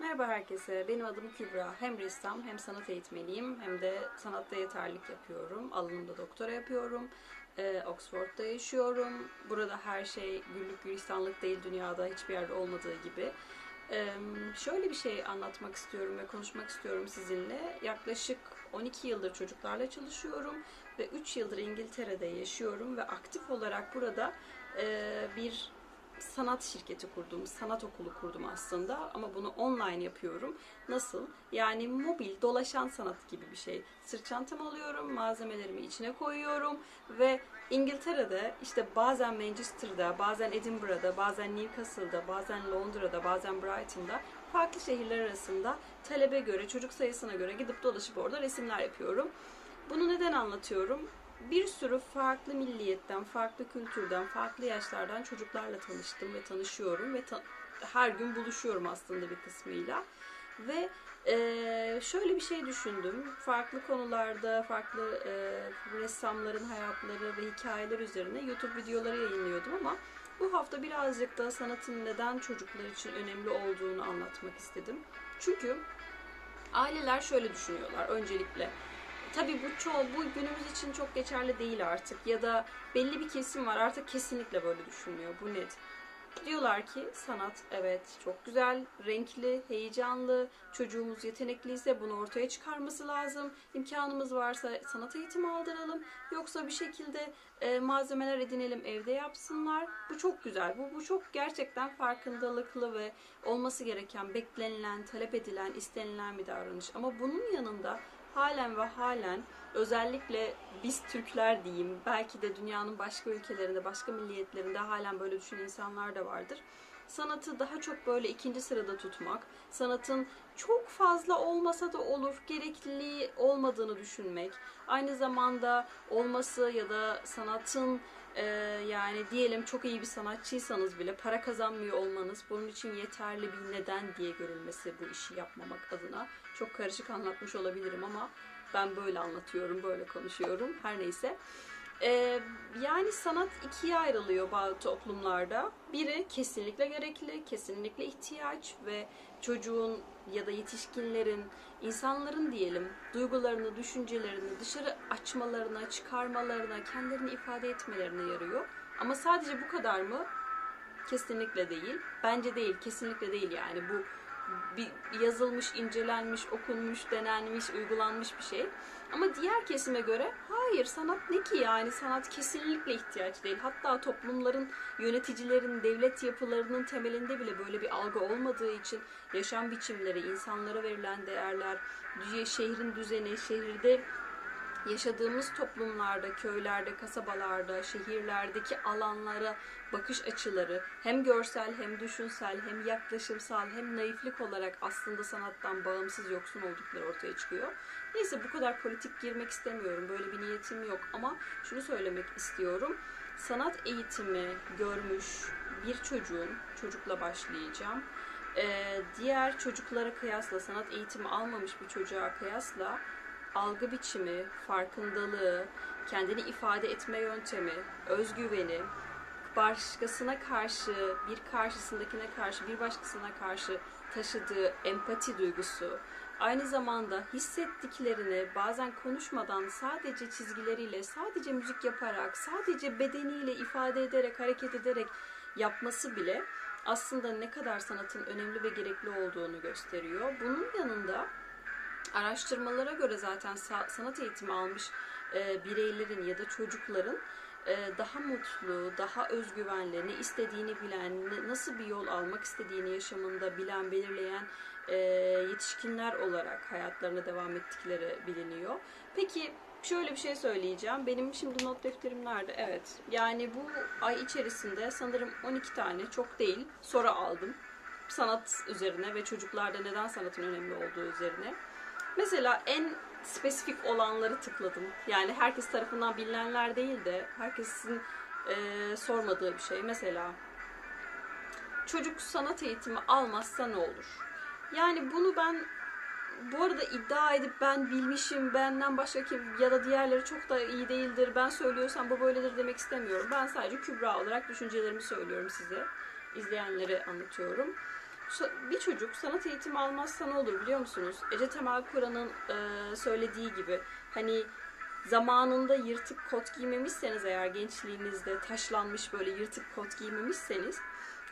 Merhaba herkese. Benim adım Kübra. Hem ressam hem sanat eğitmeniyim hem de sanatta yeterlik yapıyorum. Alanımda doktora yapıyorum. Ee, Oxford'da yaşıyorum. Burada her şey güllük gülistanlık değil dünyada hiçbir yerde olmadığı gibi. Ee, şöyle bir şey anlatmak istiyorum ve konuşmak istiyorum sizinle. Yaklaşık 12 yıldır çocuklarla çalışıyorum ve 3 yıldır İngiltere'de yaşıyorum ve aktif olarak burada e, bir sanat şirketi kurdum, sanat okulu kurdum aslında ama bunu online yapıyorum. Nasıl? Yani mobil, dolaşan sanat gibi bir şey. Sırt çantamı alıyorum, malzemelerimi içine koyuyorum ve İngiltere'de işte bazen Manchester'da, bazen Edinburgh'da, bazen Newcastle'da, bazen Londra'da, bazen Brighton'da farklı şehirler arasında talebe göre, çocuk sayısına göre gidip dolaşıp orada resimler yapıyorum. Bunu neden anlatıyorum? Bir sürü farklı milliyetten, farklı kültürden, farklı yaşlardan çocuklarla tanıştım ve tanışıyorum ve ta- her gün buluşuyorum aslında bir kısmıyla. Ve e, şöyle bir şey düşündüm. Farklı konularda, farklı e, ressamların hayatları ve hikayeler üzerine YouTube videoları yayınlıyordum ama bu hafta birazcık da sanatın neden çocuklar için önemli olduğunu anlatmak istedim. Çünkü aileler şöyle düşünüyorlar öncelikle. Tabii bu çoğu bu günümüz için çok geçerli değil artık ya da belli bir kesim var artık kesinlikle böyle düşünmüyor. Bu net. Diyorlar ki sanat evet çok güzel, renkli, heyecanlı, çocuğumuz yetenekliyse bunu ortaya çıkarması lazım. İmkanımız varsa sanat eğitimi aldıralım. Yoksa bir şekilde e, malzemeler edinelim evde yapsınlar. Bu çok güzel. Bu, bu çok gerçekten farkındalıklı ve olması gereken, beklenilen, talep edilen, istenilen bir davranış. Ama bunun yanında halen ve halen özellikle biz Türkler diyeyim belki de dünyanın başka ülkelerinde başka milliyetlerinde halen böyle düşünen insanlar da vardır. Sanatı daha çok böyle ikinci sırada tutmak, sanatın çok fazla olmasa da olur, gerekliliği olmadığını düşünmek, aynı zamanda olması ya da sanatın e, yani diyelim çok iyi bir sanatçıysanız bile para kazanmıyor olmanız bunun için yeterli bir neden diye görülmesi bu işi yapmamak adına. Çok karışık anlatmış olabilirim ama ben böyle anlatıyorum, böyle konuşuyorum. Her neyse. Ee, yani sanat ikiye ayrılıyor bazı toplumlarda. Biri kesinlikle gerekli, kesinlikle ihtiyaç ve çocuğun ya da yetişkinlerin, insanların diyelim duygularını, düşüncelerini dışarı açmalarına, çıkarmalarına, kendilerini ifade etmelerine yarıyor. Ama sadece bu kadar mı? Kesinlikle değil. Bence değil, kesinlikle değil yani bu bir yazılmış, incelenmiş, okunmuş, denenmiş, uygulanmış bir şey. Ama diğer kesime göre hayır sanat ne ki yani sanat kesinlikle ihtiyaç değil. Hatta toplumların, yöneticilerin, devlet yapılarının temelinde bile böyle bir algı olmadığı için yaşam biçimleri, insanlara verilen değerler, şehrin düzeni, şehirde yaşadığımız toplumlarda, köylerde, kasabalarda, şehirlerdeki alanlara bakış açıları hem görsel hem düşünsel hem yaklaşımsal hem naiflik olarak aslında sanattan bağımsız yoksun oldukları ortaya çıkıyor. Neyse bu kadar politik girmek istemiyorum. Böyle bir niyetim yok ama şunu söylemek istiyorum. Sanat eğitimi görmüş bir çocuğun, çocukla başlayacağım. Diğer çocuklara kıyasla, sanat eğitimi almamış bir çocuğa kıyasla algı biçimi, farkındalığı, kendini ifade etme yöntemi, özgüveni, başkasına karşı, bir karşısındakine karşı, bir başkasına karşı taşıdığı empati duygusu, aynı zamanda hissettiklerini bazen konuşmadan sadece çizgileriyle, sadece müzik yaparak, sadece bedeniyle ifade ederek, hareket ederek yapması bile aslında ne kadar sanatın önemli ve gerekli olduğunu gösteriyor. Bunun yanında araştırmalara göre zaten sanat eğitimi almış e, bireylerin ya da çocukların e, daha mutlu, daha özgüvenli, ne istediğini bilen, nasıl bir yol almak istediğini yaşamında bilen, belirleyen e, yetişkinler olarak hayatlarına devam ettikleri biliniyor. Peki şöyle bir şey söyleyeceğim. Benim şimdi not defterim nerede? Evet. Yani bu ay içerisinde sanırım 12 tane çok değil soru aldım. Sanat üzerine ve çocuklarda neden sanatın önemli olduğu üzerine. Mesela en spesifik olanları tıkladım. Yani herkes tarafından bilinenler değil de herkesin e, sormadığı bir şey. Mesela çocuk sanat eğitimi almazsa ne olur? Yani bunu ben bu arada iddia edip ben bilmişim, benden başka kim ya da diğerleri çok da iyi değildir, ben söylüyorsam bu böyledir demek istemiyorum. Ben sadece Kübra olarak düşüncelerimi söylüyorum size. İzleyenlere anlatıyorum. Bir çocuk sanat eğitimi almazsa ne olur biliyor musunuz? Ece Temel Kur'an'ın e, söylediği gibi hani zamanında yırtık kot giymemişseniz eğer gençliğinizde taşlanmış böyle yırtık kot giymemişseniz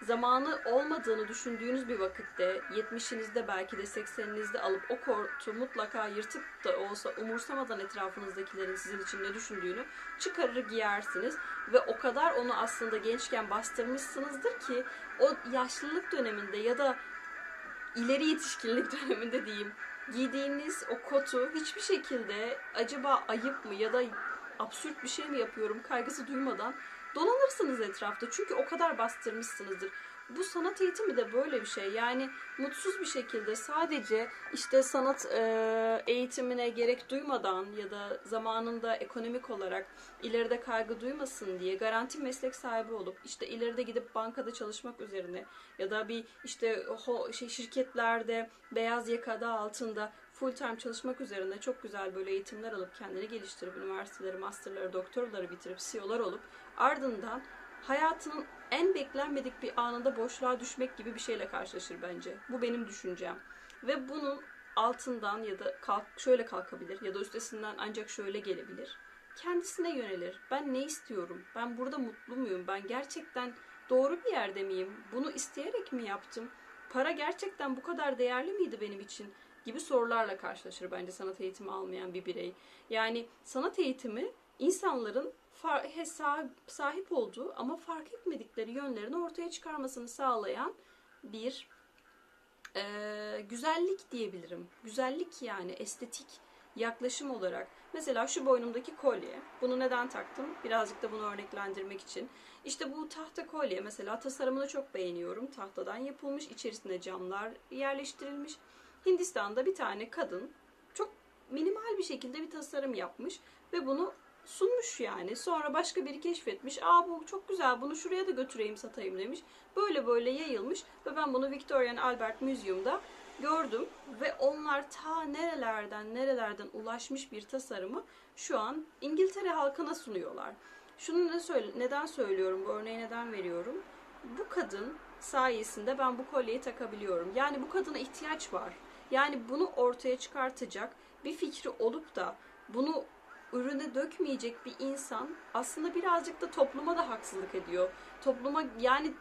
zamanı olmadığını düşündüğünüz bir vakitte 70'inizde belki de 80'inizde alıp o kotu mutlaka yırtık da olsa umursamadan etrafınızdakilerin sizin için ne düşündüğünü çıkarır giyersiniz. Ve o kadar onu aslında gençken bastırmışsınızdır ki o yaşlılık döneminde ya da ileri yetişkinlik döneminde diyeyim giydiğiniz o kotu hiçbir şekilde acaba ayıp mı ya da absürt bir şey mi yapıyorum kaygısı duymadan dolanırsınız etrafta. Çünkü o kadar bastırmışsınızdır. Bu sanat eğitimi de böyle bir şey. Yani mutsuz bir şekilde sadece işte sanat e, eğitimine gerek duymadan ya da zamanında ekonomik olarak ileride kaygı duymasın diye garanti meslek sahibi olup işte ileride gidip bankada çalışmak üzerine ya da bir işte ho, şey şirketlerde beyaz yakada altında full time çalışmak üzerine çok güzel böyle eğitimler alıp kendini geliştirip üniversiteleri, masterları, doktorları bitirip CEO'lar olup ardından hayatının en beklenmedik bir anında boşluğa düşmek gibi bir şeyle karşılaşır bence. Bu benim düşüncem. Ve bunun altından ya da kalk, şöyle kalkabilir ya da üstesinden ancak şöyle gelebilir. Kendisine yönelir. Ben ne istiyorum? Ben burada mutlu muyum? Ben gerçekten doğru bir yerde miyim? Bunu isteyerek mi yaptım? Para gerçekten bu kadar değerli miydi benim için? Gibi sorularla karşılaşır bence sanat eğitimi almayan bir birey. Yani sanat eğitimi insanların sahip olduğu ama fark etmedikleri yönlerini ortaya çıkarmasını sağlayan bir e, güzellik diyebilirim. Güzellik yani estetik yaklaşım olarak. Mesela şu boynumdaki kolye. Bunu neden taktım? Birazcık da bunu örneklendirmek için. İşte bu tahta kolye mesela tasarımını çok beğeniyorum. Tahtadan yapılmış, içerisine camlar yerleştirilmiş. Hindistan'da bir tane kadın çok minimal bir şekilde bir tasarım yapmış ve bunu sunmuş yani. Sonra başka biri keşfetmiş. Aa bu çok güzel bunu şuraya da götüreyim satayım demiş. Böyle böyle yayılmış ve ben bunu Victoria and Albert Museum'da gördüm ve onlar ta nerelerden nerelerden ulaşmış bir tasarımı şu an İngiltere halkına sunuyorlar. Şunu ne söyle, neden söylüyorum, bu örneği neden veriyorum? Bu kadın sayesinde ben bu kolyeyi takabiliyorum. Yani bu kadına ihtiyaç var. Yani bunu ortaya çıkartacak bir fikri olup da bunu ürüne dökmeyecek bir insan aslında birazcık da topluma da haksızlık ediyor. Topluma yani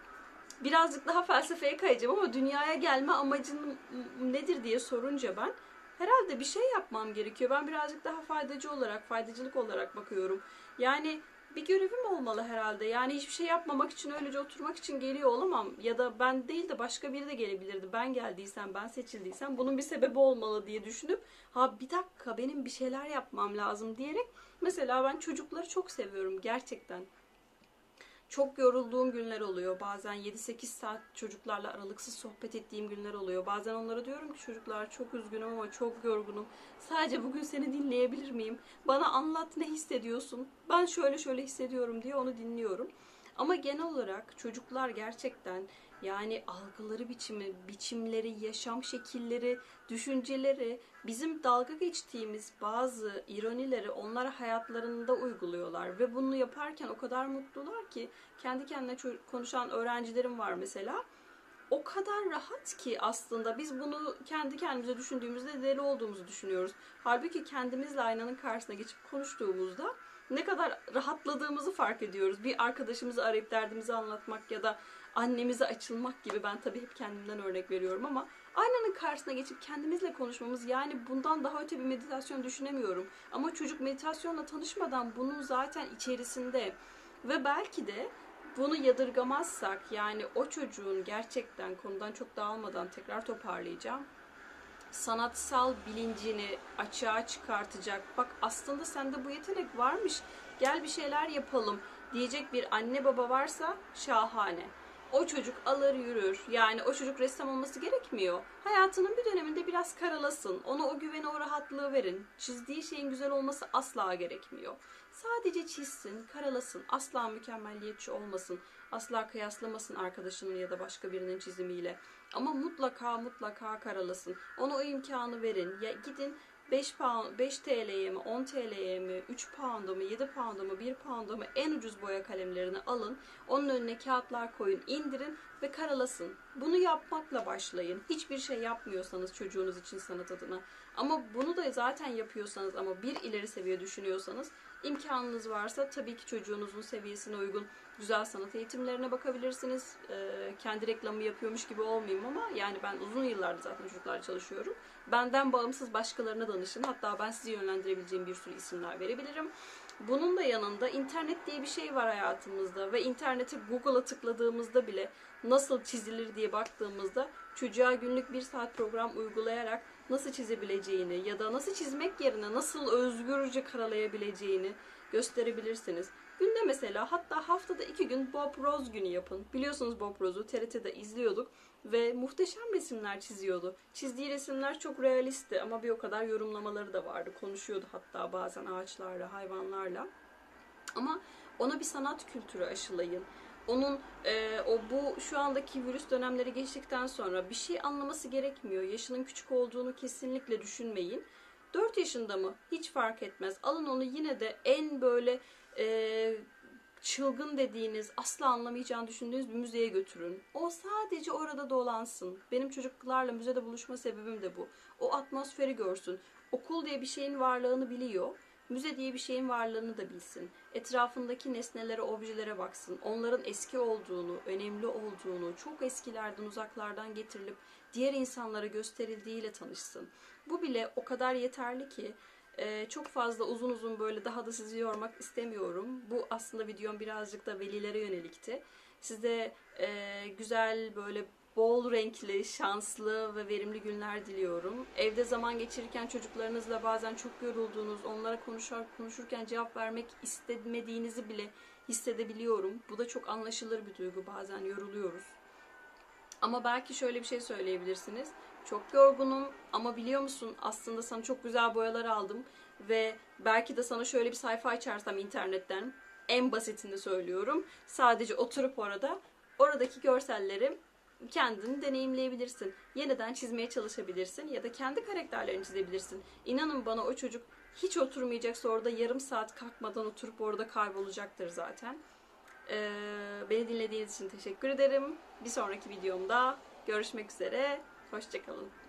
birazcık daha felsefeye kayacağım ama dünyaya gelme amacın nedir diye sorunca ben herhalde bir şey yapmam gerekiyor. Ben birazcık daha faydacı olarak, faydacılık olarak bakıyorum. Yani bir görevim olmalı herhalde. Yani hiçbir şey yapmamak için öylece oturmak için geliyor olamam. Ya da ben değil de başka biri de gelebilirdi. Ben geldiysem, ben seçildiysem bunun bir sebebi olmalı diye düşünüp ha bir dakika benim bir şeyler yapmam lazım diyerek mesela ben çocukları çok seviyorum gerçekten. Çok yorulduğum günler oluyor. Bazen 7-8 saat çocuklarla aralıksız sohbet ettiğim günler oluyor. Bazen onlara diyorum ki çocuklar çok üzgünüm ama çok yorgunum. Sadece bugün seni dinleyebilir miyim? Bana anlat ne hissediyorsun? Ben şöyle şöyle hissediyorum diye onu dinliyorum. Ama genel olarak çocuklar gerçekten yani algıları biçimi, biçimleri, yaşam şekilleri, düşünceleri, bizim dalga geçtiğimiz bazı ironileri onlar hayatlarında uyguluyorlar ve bunu yaparken o kadar mutlular ki kendi kendine konuşan öğrencilerim var mesela. O kadar rahat ki aslında biz bunu kendi kendimize düşündüğümüzde deli olduğumuzu düşünüyoruz. Halbuki kendimizle aynanın karşısına geçip konuştuğumuzda ne kadar rahatladığımızı fark ediyoruz. Bir arkadaşımızı arayıp derdimizi anlatmak ya da annemize açılmak gibi ben tabii hep kendimden örnek veriyorum ama aynanın karşısına geçip kendimizle konuşmamız yani bundan daha öte bir meditasyon düşünemiyorum. Ama çocuk meditasyonla tanışmadan bunun zaten içerisinde ve belki de bunu yadırgamazsak yani o çocuğun gerçekten konudan çok dağılmadan tekrar toparlayacağım sanatsal bilincini açığa çıkartacak. Bak aslında sende bu yetenek varmış. Gel bir şeyler yapalım diyecek bir anne baba varsa şahane o çocuk alır yürür. Yani o çocuk ressam olması gerekmiyor. Hayatının bir döneminde biraz karalasın. Ona o güveni, o rahatlığı verin. Çizdiği şeyin güzel olması asla gerekmiyor. Sadece çizsin, karalasın. Asla mükemmelliyetçi olmasın. Asla kıyaslamasın arkadaşının ya da başka birinin çizimiyle. Ama mutlaka mutlaka karalasın. Ona o imkanı verin. Ya gidin 5 pound, 5 TL'ye mi, 10 TL'ye mi, 3 pound'a mı, 7 pound'a mı, 1 pound'a mı en ucuz boya kalemlerini alın. Onun önüne kağıtlar koyun, indirin ve karalasın. Bunu yapmakla başlayın. Hiçbir şey yapmıyorsanız çocuğunuz için sanat adına. Ama bunu da zaten yapıyorsanız ama bir ileri seviye düşünüyorsanız imkanınız varsa tabii ki çocuğunuzun seviyesine uygun güzel sanat eğitimlerine bakabilirsiniz. Ee, kendi reklamı yapıyormuş gibi olmayayım ama yani ben uzun yıllardır zaten çocuklarla çalışıyorum. Benden bağımsız başkalarına danışın. Hatta ben sizi yönlendirebileceğim bir sürü isimler verebilirim. Bunun da yanında internet diye bir şey var hayatımızda ve interneti Google'a tıkladığımızda bile nasıl çizilir diye baktığımızda çocuğa günlük bir saat program uygulayarak nasıl çizebileceğini ya da nasıl çizmek yerine nasıl özgürce karalayabileceğini gösterebilirsiniz. Günde mesela hatta haftada iki gün Bob Rose günü yapın. Biliyorsunuz Bob Rose'u TRT'de izliyorduk ve muhteşem resimler çiziyordu. Çizdiği resimler çok realistti ama bir o kadar yorumlamaları da vardı. Konuşuyordu hatta bazen ağaçlarla, hayvanlarla. Ama ona bir sanat kültürü aşılayın. Onun e, o bu şu andaki virüs dönemleri geçtikten sonra bir şey anlaması gerekmiyor. Yaşının küçük olduğunu kesinlikle düşünmeyin. 4 yaşında mı? Hiç fark etmez. Alın onu yine de en böyle e, çılgın dediğiniz, asla anlamayacağını düşündüğünüz bir müzeye götürün. O sadece orada dolansın. Benim çocuklarla müzede buluşma sebebim de bu. O atmosferi görsün. Okul diye bir şeyin varlığını biliyor. Müze diye bir şeyin varlığını da bilsin. Etrafındaki nesnelere, objelere baksın. Onların eski olduğunu, önemli olduğunu, çok eskilerden, uzaklardan getirilip diğer insanlara gösterildiğiyle tanışsın. Bu bile o kadar yeterli ki ee, çok fazla uzun uzun böyle daha da sizi yormak istemiyorum. Bu aslında videom birazcık da velilere yönelikti. Size e, güzel böyle bol renkli, şanslı ve verimli günler diliyorum. Evde zaman geçirirken çocuklarınızla bazen çok yorulduğunuz, onlara konuşur, konuşurken cevap vermek istemediğinizi bile hissedebiliyorum. Bu da çok anlaşılır bir duygu. Bazen yoruluyoruz. Ama belki şöyle bir şey söyleyebilirsiniz. Çok yorgunum ama biliyor musun aslında sana çok güzel boyalar aldım ve belki de sana şöyle bir sayfa açarsam internetten en basitini söylüyorum. Sadece oturup orada oradaki görselleri kendini deneyimleyebilirsin. Yeniden çizmeye çalışabilirsin ya da kendi karakterlerini çizebilirsin. İnanın bana o çocuk hiç oturmayacaksa orada yarım saat kalkmadan oturup orada kaybolacaktır zaten. Ee, beni dinlediğiniz için teşekkür ederim. Bir sonraki videomda görüşmek üzere. Hoşçakalın.